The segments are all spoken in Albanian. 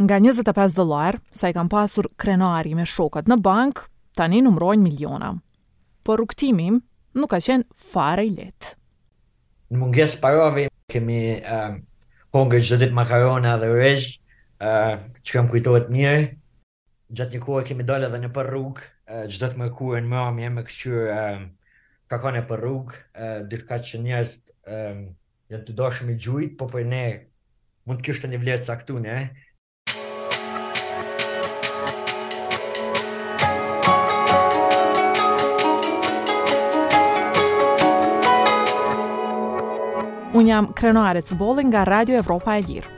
Nga njëzet e pesë dollarë, sa i kanë pasur Krenari me shokët në bankë, tani numërojnë miliona. Por rrugëtimi nuk ka qenë fare i lehtë. Në mungesë të parave, kemi hongër çdo ditë makarona dhe rajs, që më kujtohet mirë. Gjatë një kohe kemi dalë edhe nëpër rrugë, çdo të mërkurën mbramje me këqyr a ka nëpër rrugë, diçka që njerëzit janë tu dasht me gjujt, po për ne mund të kishte një vlerë të caktune. Unë jam Krenare Cubolli nga Radio Evropa e Lirë.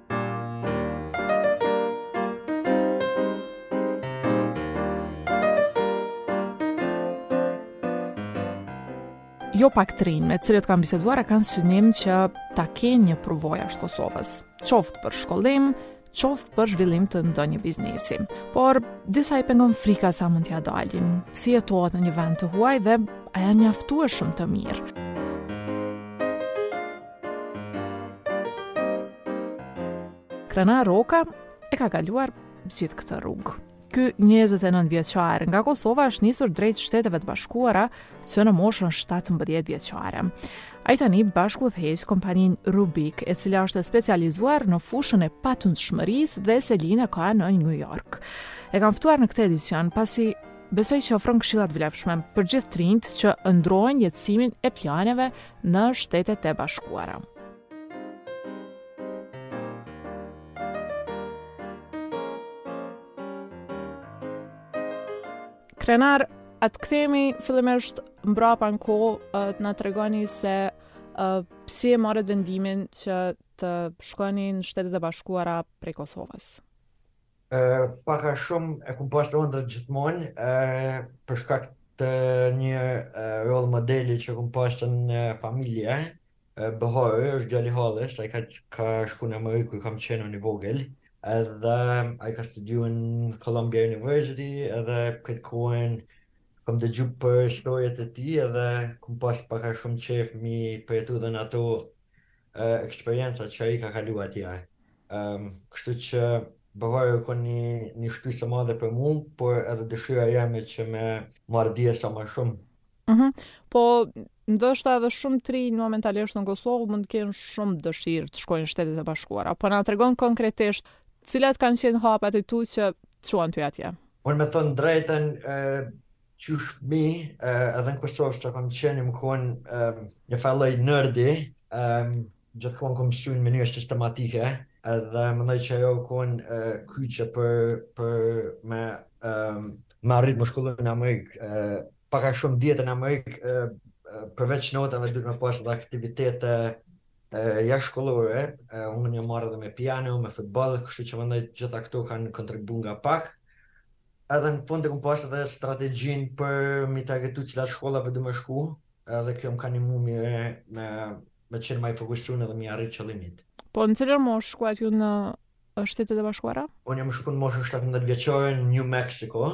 jo pak të rinj me të cilët kam biseduar e kanë synim që ta kenë një përvojë jashtë Kosovës, qoftë për shkollim, qoftë për zhvillim të ndonjë biznesi. Por disa i pengon frika sa mund t'ia dalin, si jetohet në një vend të huaj dhe a janë mjaftueshëm të mirë. Krenar Roka e ka kaluar gjithë këtë rrugë. Ky 29 vjeçar nga Kosova është nisur drejt Shteteve të Bashkuara që në moshën 17 vjeçare. Ai tani bashkudhëheq kompaninë Rubik, e cila është e specializuar në fushën e patundshmërisë dhe selinë e ka në New York. E kam ftuar në këtë edicion pasi besoj që ofron këshilla të vlefshme për gjithë të rinjtë që ëndrrojnë jetësimin e planeve në Shtetet e Bashkuara. Krenar, a të kthehemi fillimisht mbrapa në kohë të na tregoni se uh, si e morët vendimin që të shkoni në Shtetet e Bashkuara prej Kosovës? Pak a shumë e kum pas ondërr gjithmonë, për shkak të një rol modeli që kum pas në familje, Behari, është djali hallës, ai ka, ka shku në Amerikë kur kam qenë unë i vogël, edhe ai ka studiu në Columbia University, edhe krejt kohën kam dëgju për storjet e tij, edhe kum pas pak a shumë qef m'i përjetu edhe unë ato eksperienca që ai ka kalu atje. Um, kështu që Behari u kon një, një shtysë e madhe për mu, por edhe dëshira jeme që me marrë dije sa më shumë. Uh mhm. -huh. Po, ndoshta edhe shumë të rinj momentalisht në Kosovë mund të kenë shumë dëshirë të shkojnë në Shtetet e Bashkuara. Po na tregon konkretisht cilat kanë qenë hapat e tu që të çuan ty atje. Unë me thon drejtën, qysh fëmijë edhe në Kosovë që kam qenë jom kon një farë lloj nërdi, gjithë kohën kam mësuar në mënyrë sistematike, edhe mendoj që ajo u kon kyçe për për me me arrit m'u shkollu në Amerikë, pak a shumë dihet në Amerikë përveç notave duhet me pas edhe aktivitete jashtë shkollore, unë jom marrë edhe me piano, me futboll, kështu që mendoj gjitha këto kanë kontribuar nga pak. Edhe në fund e kom pas edhe strategjinë për mi targetu cilat shkolla du me shku, edhe kjo më ka nimu mu me me qenë ma i fokusun edhe mi arrit qëllimit. Po në cilën moshë shkuat ju në Shtetet e Bashkuara? Unë jam shku në moshën shtatëmbëdhjetë vjeçare në New Mexico,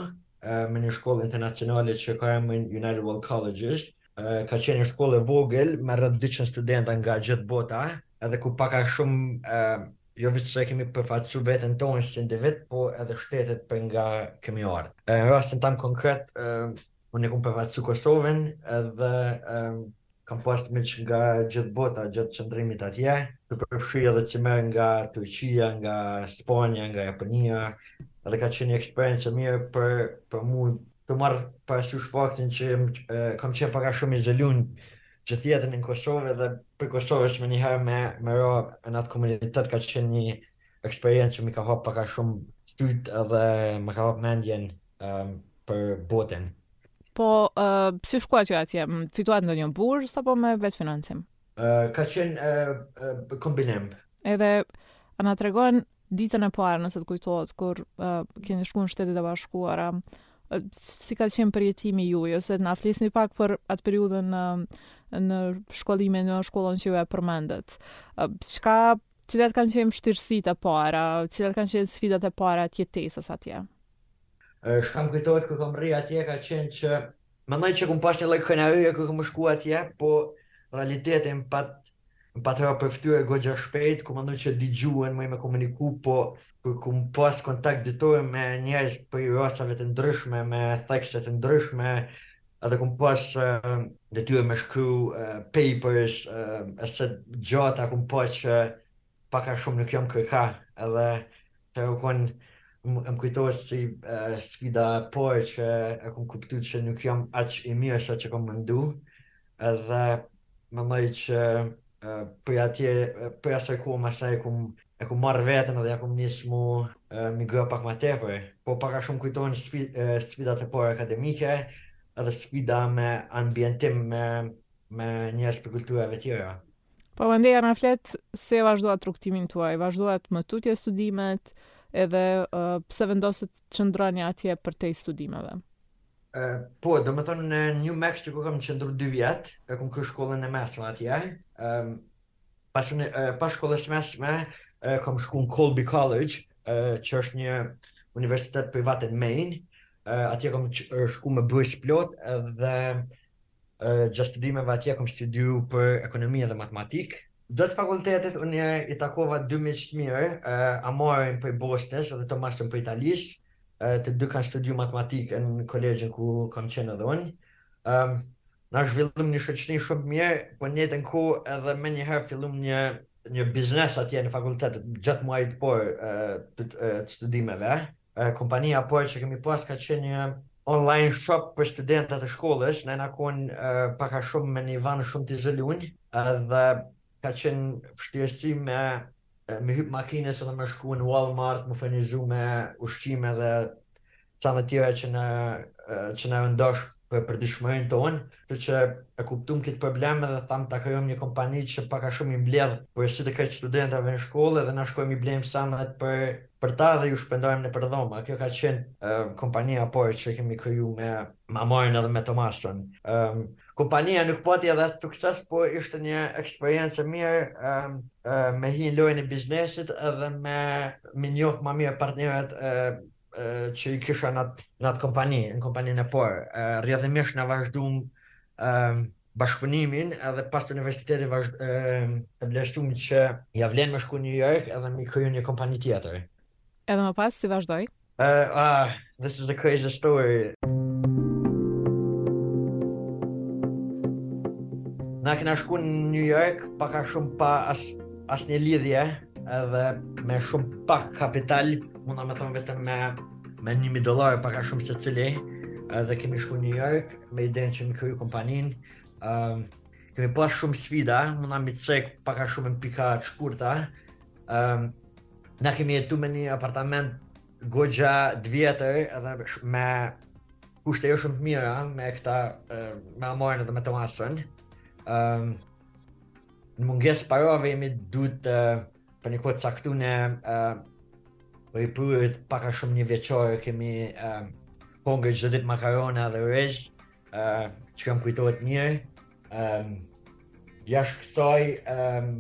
me një shkollë internacionale që ka emrin United World Colleges, ka qenë një shkollë e vogël me rreth 200 studentë nga gjithë bota, edhe ku pak a shumë e, jo vetëm se kemi përfaqësuar veten tonë si individ, po edhe shtetet për nga kemi ardhur. Në rastin tam konkret, e, unë kam përfaqësuar Kosovën edhe e, kam pas miq nga gjithë bota gjatë qëndrimit atje, tu përfshi edhe cimerë nga Turqia, nga Spanja, nga Japonia, edhe ka qenë një eksperiencë e mirë për për mua Tu marr parasysh faktin që kam qenë pak a shumë i izolun gjithë jetën në Kosovë dhe prej Kosovës menjëherë me me ra në atë komunitet ka qenë një eksperiencë që më ka hap pak a shumë sytë edhe më ka hap mendjen për botën. Po si shkuat ju atje, fituat ndonjë bursë apo me vetë financim? Ka qenë kombinim. Edhe a na tregon ditën e parë nëse të kujtohet kur keni shkuar në Shtetet e Bashkuara, si ka qenë përjetimi juaj ose na flisni pak për atë periudhën në në shkollimin në shkollën që ju e përmendët. Çka cilat kanë qenë vështirësitë e para, cilat kanë qenë sfidat e para të jetesës atje? Çka m'kujtohet kur kam mrri atje ka qenë që Mendoj që kum pas një lloj krenarie kur kum shku atje, po realiteti më pat më pat ra përftyrë goxha shpejt, kum mendu që di gjuhën, muj me komuniku, po kur kum pas kontakt ditor me njerëz prej racave të ndryshme, me thekse të ndryshme, edhe kum pas detyrë me shkru papers, ese të gjata kum pa që Pak a shumë nuk jam kërka edhe kjo u kon më kujtohet si sfida e parë që e kom kuptu që nuk jam aq i mirë sa që kom mendu edhe mendoj që prej atje prej asaj kohe e kom e kom marrë veten edhe ja kom nis me msu pak ma tepër po pak a shumë kujtohen sfidat e para akademike edhe sfida me ambientim me me njerëz prej kulturave tjera Po mandej na flet si e vazhduat rrugtimin tuaj, vazhduat më tutje studimet edhe uh, pse vendosët të qëndroni atje përtej studimeve? Uh, po, domethënë në New Mexico kam qëndru dy vjet, e kom kry shkollën e mesme atje, um, pas, unë, uh, pas shkollës mesme uh, kam shku në Colby College, uh, që është një universitet privat në Maine, uh, atje kam shku me bursë t'plotë dhe Gjatë studimeve atje kam studiu për ekonomi dhe matematikë. Gjatë fakultetit unë i takova dy miq të mirë, Amarin prej Bosnjës dhe Tomashin prej Italisë. Të dy kanë studiu matematikë në kolegjin ku kam qenë edhe unë. Na zhvillum një shoqni shumë të mirë, po në njëjtën kohë edhe menjëherë fillum një një biznes atje në fakultet gjatë muajit të parë të studimeve. Kompania e parë që kemi pas ka qenë një online shop për studentat e shkollës, ne na kanë pak a shumë me një vend shumë të izoluar, edhe ka qenë vështirësi me me hyp makinës edhe me shku në Walmart, me u furnizu me ushqime dhe sene tjera që në që na janë dashur për përditshmërinë tonë, Kështu që e kuptuam këtë problem edhe thamë ta krijojmë një kompani që pak a shumë i mbledh porositë e krejt studentëve në shkollë edhe na shkojmë i blejmë sanet për për ta edhe ju shpërndajmë nëpër dhoma. Kjo ka qenë kompania e parë që kemi kriju me Amarin edhe me Tomashin. Kompania nuk pati edhe aq sukses, po ishte një eksperiencë e mirë me hi në lojën e biznesit edhe me me njoh ma mirë partnerët e që i kisha në atë, në atë kompani, në kompaninë e parë. Rrjedhimisht na vazhdum bashkëpunimin edhe pas universitetit vazhd, e vlerësum që ja vlen me shku në New York edhe me kriju një kompani tjetër. Edhe më pas si vazhdoi? Uh, uh, this is a crazy story. Na kena shku në New York, paka shumë pa as, as një lidhje, edhe me shumë pak kapital, Muna me thënë vetëm me, me një mijë dollarë pak a shumë secili, dhe kemi shku në New York me idenë që me kriju kompanin. Um, kemi pas shumë sfida, muna mi cek pak a shumë në pika të shkurta. Um, na kemi jetu në një apartament gogja të vjetër edhe me kushte jo shumë të mira me këta me Amarin dhe me Tomashin. Um, në mungesë parave jemi dashtë të Për një kohë të caktuar ne përafërsisht pak a shumë një vjeçar kemi uh, hongër çdo ditë makarona dhe oriz, uh, që m'kujtohet mirë. Um, Jashtë kësaj, um,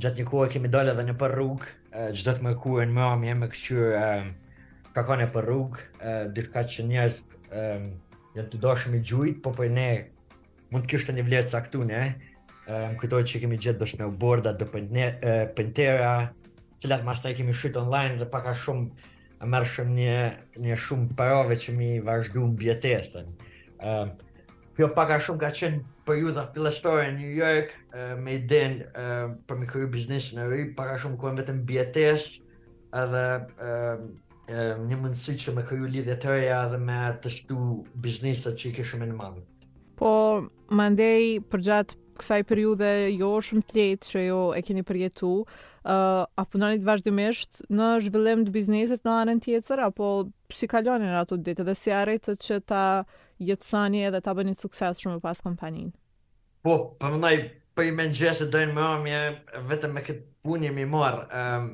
gjatë një kohë kemi dalë edhe nëpër rrugë, uh, çdo të mërkurën mbrëmje me këqyr um, çka ka nëpër rrugë, uh, diçka që njerëzit um, kanë dashtë me i gjujt, po për ne Mund të kishte një vlerë t'caktume, më kujtohet që kemi gjithë bësh me borda dhe pëntera, cilat mas tej i kemi shitë online dhe pak a shumë e merrshim një, një shumë parave që me vazhdu mbijetesën. Uh, kjo pak a shumë ka qenë periudha fillestare në New York, uh, me idenë uh, për me kriju biznes të ri, pak a shumë kërkun vetëm mbijetesë, edhe uh, uh, një mundësi që me kriju lidhje të reja dhe me testu bizneset që i kishim në mendje. Po, mandej përgjatë kësaj periudhe jo shumë të lehtë që ju e keni përjetu, uh, a punonit vazhdimisht në zhvillim të biznesit në anën tjetër apo si kalonin ato ditë dhe si arritët që ta jetësoni edhe ta bëni t'suksesshme më pas kompaninë? Po, prej mëngjesit, prej mëngjesit deri n'mramje vetëm me këtë punë jemi marrë. Um,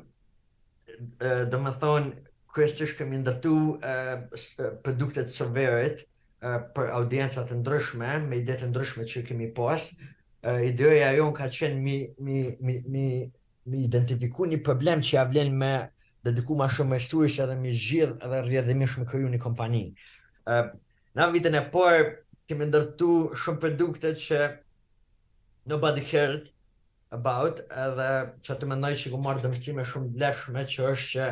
uh, domethënë, kryesisht kemi ndërtu uh, produktet së verët, uh, për audienca të ndryshme, me ide të ndryshme që kemi pas, ideja jonë ka qenë me, me, me, me, me identifiku një problem që ja vlen me u dediku ma shumë seriozisht edhe me zgjidh edhe rrjedhimisht me kriju një kompani. Na vitin e parë kemi ndërtu shumë produkte që nobody cared about edhe aty mendoj që kemi marrë do mësime shumë t'vlefshme që është që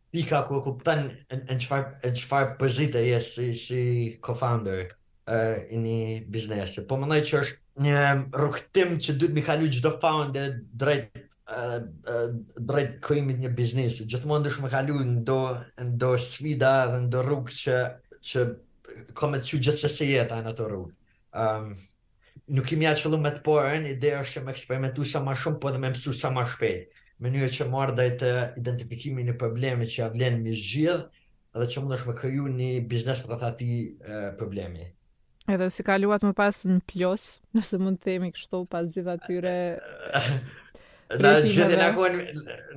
pika ku e kupton në çfarë në çfarë pozite je si si co-founder i një biznesi. Po mendoj që është një rrugëtim që duhet me kalu çdo founder drejt drejt krijimit një biznesi. Gjithmonë duhesh me kalu n'do n'do sfida dhe n'do rrugë që që ka me të çu gjithsesi jeta në ato rrugë. Um, Nuk kemi ja qëllu me të parën, ideja është që me eksperimentu sa ma shumë, po edhe me mësu sa ma shpejt, mënyrë që me ardh te identifikimi i një problemi që ja vlen me zgjidh dhe që mundesh me kriju një biznes rreth atij problemi. Edhe si kaluat më pas në plus, nëse mund të themi kështu pas gjithë atyre na gjithë jena kon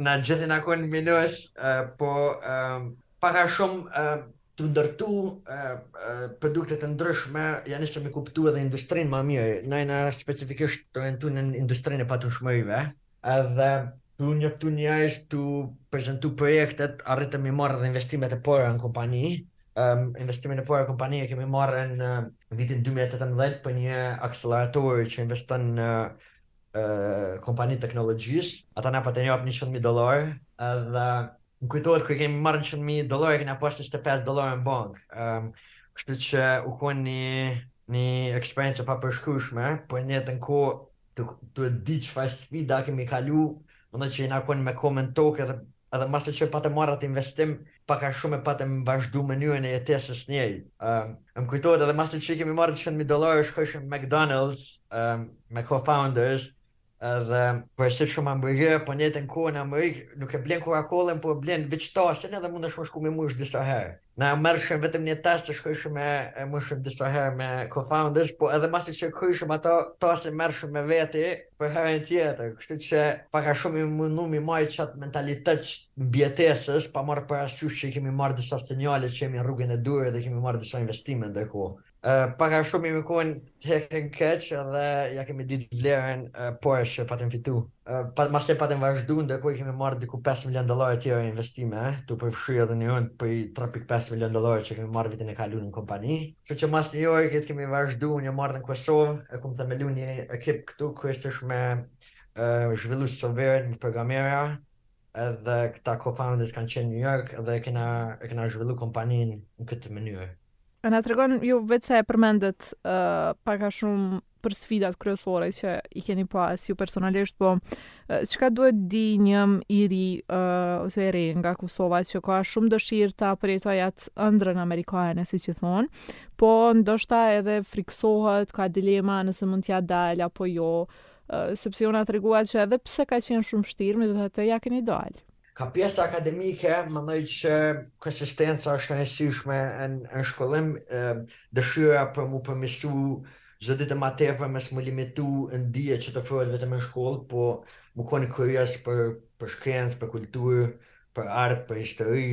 na gjithë jena kon n'minus, uh, po uh, pak a shumë uh, tu ndërtu produkte të ndryshme, ja nisëm me kuptu edhe industrinë ma mirë, ne jena specifikisht të orientu në industrinë e patundshmërive, edhe tu njoftu njerëz, tu prezantu projektet, arritëm mi marrë edhe investimet e para në kompani, investimin e parë në kompani e kemi marrë në vitin dy mijë e tetëmbëdhjetë prej një akselerator që investon në kompani t'teknologjisë, ata na patën jep njëqind mijë dollarë, edhe më kujtohet kur i kemi marrë njëqind mijë dollarë kena pas njëzet e pesë dollarë në bankë. Kështu që u kon një një eksperiencë e papërshkrueshme, por në njëjtën kohë duke ditë çfarë sfida kemi kalu, domethënë që jena kon me kom' n'tokë edhe Edhe masi që patem marrë atë investim, pak a shumë e patem vazhdu mënyrën e jetesës njejt. Më kujtohet edhe masi që i kemi marrë dyqin mijë dollarë, shkojshim n'McDonald's me co-founders edhe porositshim hamburgerë, po n'njëjtën kohë në Amerikë nuk e blen Coca-Colën, po e blen veq tasin edhe mundesh me shku me mush disa herë. Na e merrshim vetëm një tas e shkojshim e e mushim disa herë me co-founders, po edhe masi që kryshim ato tasin e merrshim me veti për herën tjetër, kështu që pak a shumë jemi mundu mi majtë qatë mentalitet t'mbijetesës, pa marrë parasysh që i kemi marrë disa sinjale që jemi në rrugën e duhur dhe kemi marrë disa investime ndërkohë. Pak a shumë jemi kanë tu hekë keq dhe ja kemi dit vlerën pares që patem fitu. Pra mas te patem vazhdu ndërkohë i kemi marrë diku pesë milionë dollarë tjera investime, tu përfshirë edhe një rund prej tre pikë pesë milionë dollarë që kemi marrë vitin e kalu në kompani. Kështu që mas New Yorkut kemi vazhdu unë kam ardh në Kosovë e kum themelu një ekip këtu kryesisht me zhvillues software-i, me programera edhe këta co-founders kanë qenë në New York edhe e kena e kena zhvillu kompaninë në këtë mënyrë. A na tregon ju vetë se e përmendët uh, pak a shumë për sfidat kryesore që i keni pas ju personalisht, po çka duhet di një i ri uh, ose e re nga Kosova që ka shumë dëshirë ta përjetojë atë ëndrrën amerikane, siç i thonë, po ndoshta edhe friksohet, ka dilema nëse mund t'ia dalë apo jo, uh, sepse ju na treguat që edhe pse ka qenë shumë vështirë, megjithatë ja keni dalë. Nga pjesa akademike, mendoj që konsistenca është e rëndësishme në shkollim, dëshira për mu përmisu çdo ditë më tepër mos mu limitu në dije që të ofrohet vetëm në shkollë, po mu kon kurioz për për shkencë, për kulturë, për art, për histori,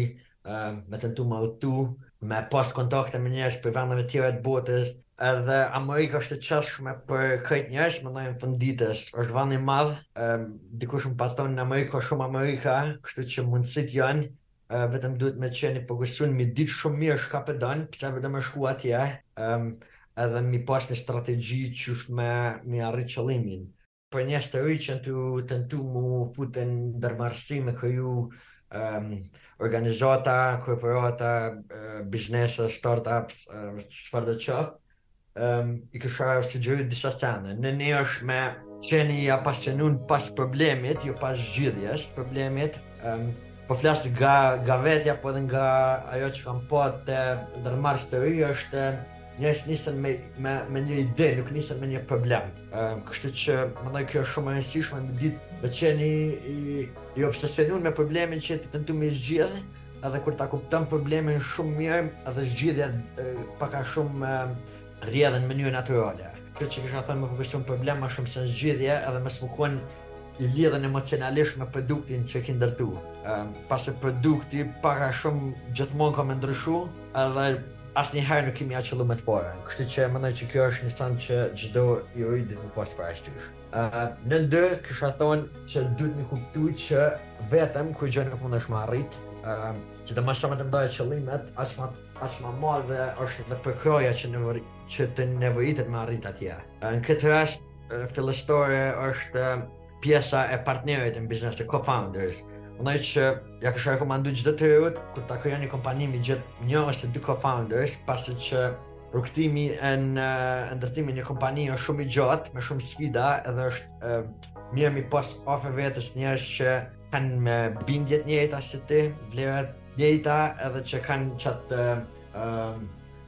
me tentu me udhëtu, me pas kontakte me njerëz prej vendeve tjera të botës, edhe Amerika është e qasshme për krejt njerëz, me thënë n'fund t'ditës, është vend i madh, um, dikush më pat thon n'Amerikë ka shumë Amerika, kështu që mundësitë janë, uh, vetëm duhet me qenë i fokusun, mi ditë shumë mirë çka po don, pse po don me shku atje, um, edhe mi pas një strategji qysh me, mi arrit qëllimin. për njerëz të ri që janë tu tentu mu futen n'ndërmarrësi, me kriju um, organizata, korporata, uh, biznesa, startups, çfarë uh, do të qoftë, um, i kisha sugjeruar disa sene. Nën një është me qenë i apasionun pas problemit, jo pas zgjidhjes, problemit, um, po flas nga nga vetja, po edhe nga ajo që kam pa te ndërmarrës të ri është Njerëzit nisën me me me një ide, nuk nisën me një problem. Ëm, kështu që mendoj kjo është shumë e rëndësishme në ditë, me qenë i i, i obsesionuar me problemin që je tu tentu me zgjidh, edhe kur ta kupton problemin shumë mirë, edhe zgjidhja pak a shumë rrjedh në mënyrë natyrale. Kjo që kisha thënë më përgjithëson problem më shumë se zgjidhje, edhe mos me kon i lidhun emocionalisht me produktin që ke ndërtuar. Ëm, pasi produkti pak a shumë gjithmonë ka me ndryshu, Edhe asnjëherë nuk ke me ia qëllu me të parën, kështu që mendoj që kjo është një send që çdo i ri duhet me pas parasysh. Uh, në ndë kisha thonë që duhet me kuptu që vetëm kurrgjë nuk mundesh me arrit, uh, që sa më shumë të mdhaja qëllimet, aq më aq më e madhe është edhe përkrahja që nevo, që të nevojitet me arrit atje. Uh, në këtë rast uh, fillestore është uh, pjesa e partnerit në biznes të co-founders. Mendoj që ja kisha rekomandu gjithë të rinjve, kur ta krijojnë një kompani me gjet një ose dy co-founders, pasi që rrugëtimi në ndërtimin e një kompani është shumë i gjatë, me shumë sfida, edhe është e, mirë me i pas afër vetes njerëz që kanë me bindje të njëjta si ti, vlera të njëjta edhe që kanë qatë e,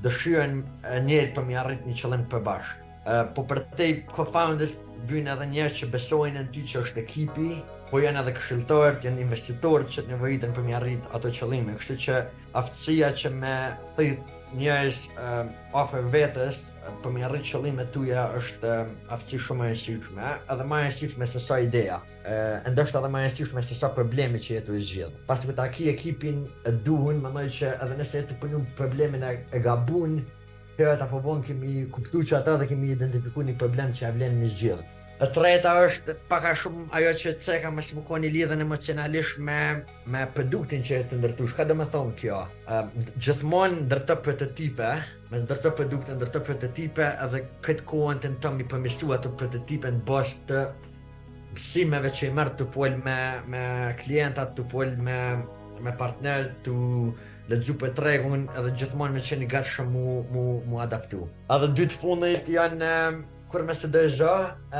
dëshirën e njëjtë për me arrit një qëllim të përbashkët. Uh, po përtej co-founders vijnë edhe njerëz që besojnë në ty që është ekipi, po janë edhe këshilltarët, janë investitorët që të nevojiten për me i arrit ato qëllime, kështu që aftësia që me thith njerëz uh, afër vetes për me i arrit qëllimet tuja është uh, aftësi shumë e rëndësishme, edhe ma e rëndësishme se sa ideja, uh, e ndoshta edhe ma e rëndësishme se sa problemi që je tu e zgjidh. Pasi që kur ta ki ekipin e duhun, mendoj që edhe nëse je tu punu në problemin e, e gabun, Herët apo vonë ke me kuptu qata dhe ke me identifiku një problem që ja vlen me e zgjidh. E treta është pak a shumë ajo që e ceka, mos me kon i lidhun emocionalisht me, me produktin që je tu ndërtu. Çka do me thonë kjo, gjithmonë ndërto prototipe, mos ndërto produkte, ndërto prototipe edhe krejt kohën tento me i përmirësu ato prototipe në bazë të mësimeve që i merr tu folë me, me klientat, tu folë me, me partnerë, tu Lexu për tregun edhe gjithmonë me qenë i gatshëm mu, mu, mu adaptu. Edhe dy të fundit janë kurrë mos u dorëzo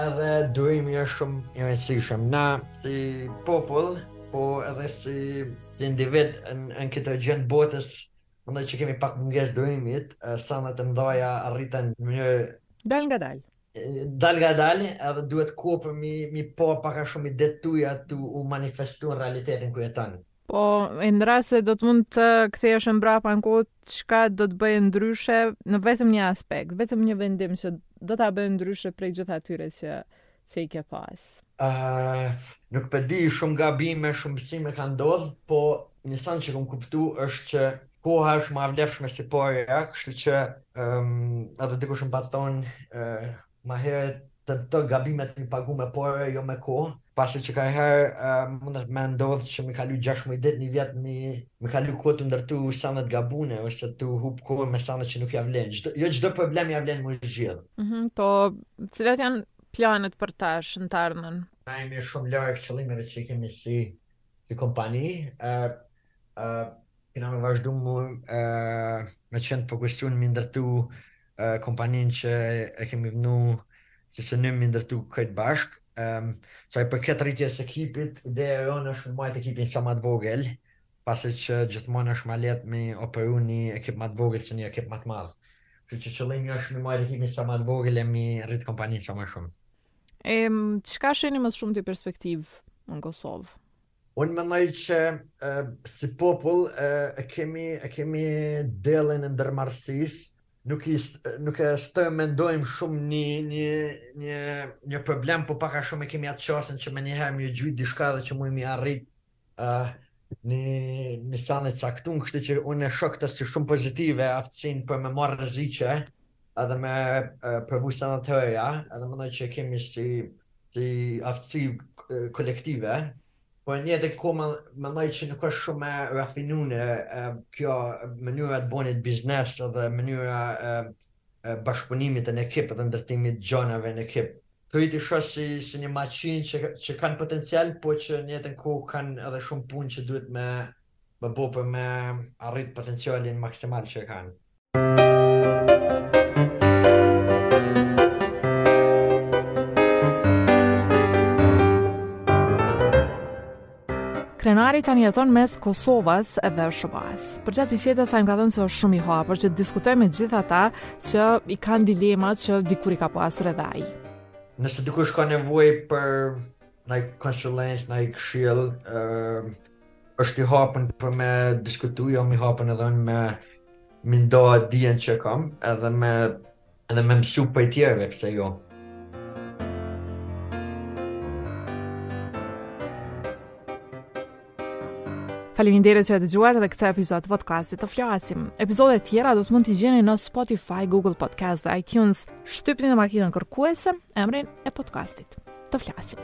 edhe durimi është shumë i rëndësishëm. Na si popull, po edhe si, si individ në, në këtë gjënë botës, mendoj që kemi pak mungesë durimit, senet e mdhaja arrihen në një... Dal nga dal. Dal nga dal, edhe duhet kohë për me i, me i pa pak a shumë idetë tuja tu u manifestu në realitetin ku jeton. Po, e në rast se do të mund të ktheheshë mbrapa në kohë, çka do të bëje ndryshe në vetëm një aspekt, vetëm një vendim që do ta bëje ndryshe prej gjithë atyre që që i ke pas. Uh, nuk po di shumë gabime, shumë mësime ka ndodhë, po një sen që kom kuptu është që koha është ma e vlefshme si parja, kështu që um, edhe dikush me m'pa thonë uh, Ma herët te këto gabimet me i pagu me pare, jo me kohë, pasi që kajherë mundet me ndodhë që me i kalu 6 muj ditë, një vjet me, me kalu kohë tu ndërtu sene të gabune ose tu hup kohë me sene që nuk ja vlen. Çdo, jo çdo problem ja vlen me u zgjidh. Mm -hmm, po, cilat janë planet për tash në të ardhmen? Na jemi shumë larg qëllimeve që i kemi si si kompani, Kena me vazhdu mu me qenë të përkushtu në me ndërtu kompaninë që e kemi vënu si synim me ndërtu këtë bashkë. Sa i përket rritjes ekipit, ideja jonë është me majtë ekipin sa ma të vogël, pasi që gjithmonë është ma lehtë me operu një ekip ma të vogël se një ekip ma të madh. Kështu që qëllimi është me majtë ekipin sa ma të vogël e me rritë kompaninë sa ma shumë. E çka sheh më shumë ti perspektivë në Kosovë? Unë mendoj që si popull e kemi e kemi dellin e ndërmarrësisë, nuk i nuk e stërmendojmë shumë një një një një problem, po pak a shumë e kemi atë çështjen që menjëherë me u gjujt diçka dhe që me mujt me arrit ë uh, në një sen të caktun, kështu që unë e shoh këtë si shumë pozitive aftësinë për me marrë rreziqe, edhe me provu sene të reja, edhe mendoj që e kemi si si aftësi kolektive, por në njëjtën kohë mendoj që nuk është shumë e rafinune kjo mënyra e të bonit biznes edhe mënyra e, e bashkëpunimit në ekip edhe ndërtimit të gjonave në ekip. Të rinjtë i shoh si, si një maqinë që, që kanë potencial, po që në njëjtën kohë kanë edhe shumë punë që duhet me, me bo për me arrit potencialin maksimal që kanë. Krenari tani jeton mes Kosovës dhe SHBA-s. Përgjatë bisedës ai më ka thënë se është shumë i hapur që të diskutojë me gjithë ata që i kanë dilemat që dikur i ka pasur edhe ai. Nëse dikush ka nevojë për naj konsulencë, naj këshillë, ë është i hapën për me diskutu, jam i hapën edhe unë me e nda dijen që kam edhe me, edhe me mësu prej tjerëve, pse jo. Faleminderit që e dëgjuat edhe këtë episod të podcastit të flasim. Episodet tjera do të mund t'i gjeni në Spotify, Google Podcast dhe iTunes. Shtypni në makinën kërkuese emrin e podcastit. Të flasim.